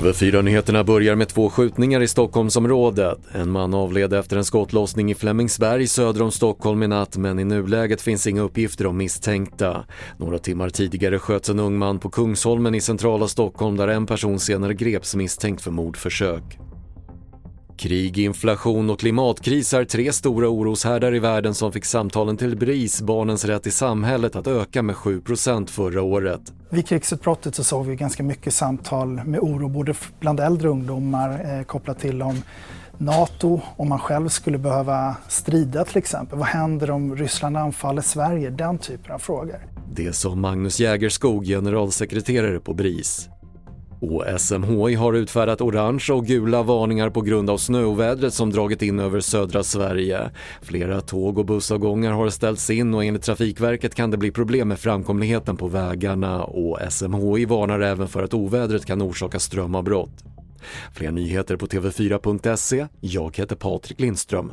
TV4-nyheterna börjar med två skjutningar i Stockholmsområdet. En man avled efter en skottlossning i Flemingsberg söder om Stockholm i natt men i nuläget finns inga uppgifter om misstänkta. Några timmar tidigare sköts en ung man på Kungsholmen i centrala Stockholm där en person senare greps misstänkt för mordförsök. Krig, inflation och klimatkris är tre stora oroshärdar i världen som fick samtalen till BRIS, Barnens rätt i samhället, att öka med 7% förra året. Vid krigsutbrottet så såg vi ganska mycket samtal med oro både bland äldre ungdomar eh, kopplat till om NATO, om man själv skulle behöva strida till exempel. Vad händer om Ryssland anfaller Sverige? Den typen av frågor. Det sa Magnus Jägerskog, generalsekreterare på BRIS. Och SMHI har utfärdat orange och gula varningar på grund av snöovädret som dragit in över södra Sverige. Flera tåg och bussavgångar har ställts in och enligt Trafikverket kan det bli problem med framkomligheten på vägarna och SMHI varnar även för att ovädret kan orsaka strömavbrott. Fler nyheter på TV4.se. Jag heter Patrik Lindström.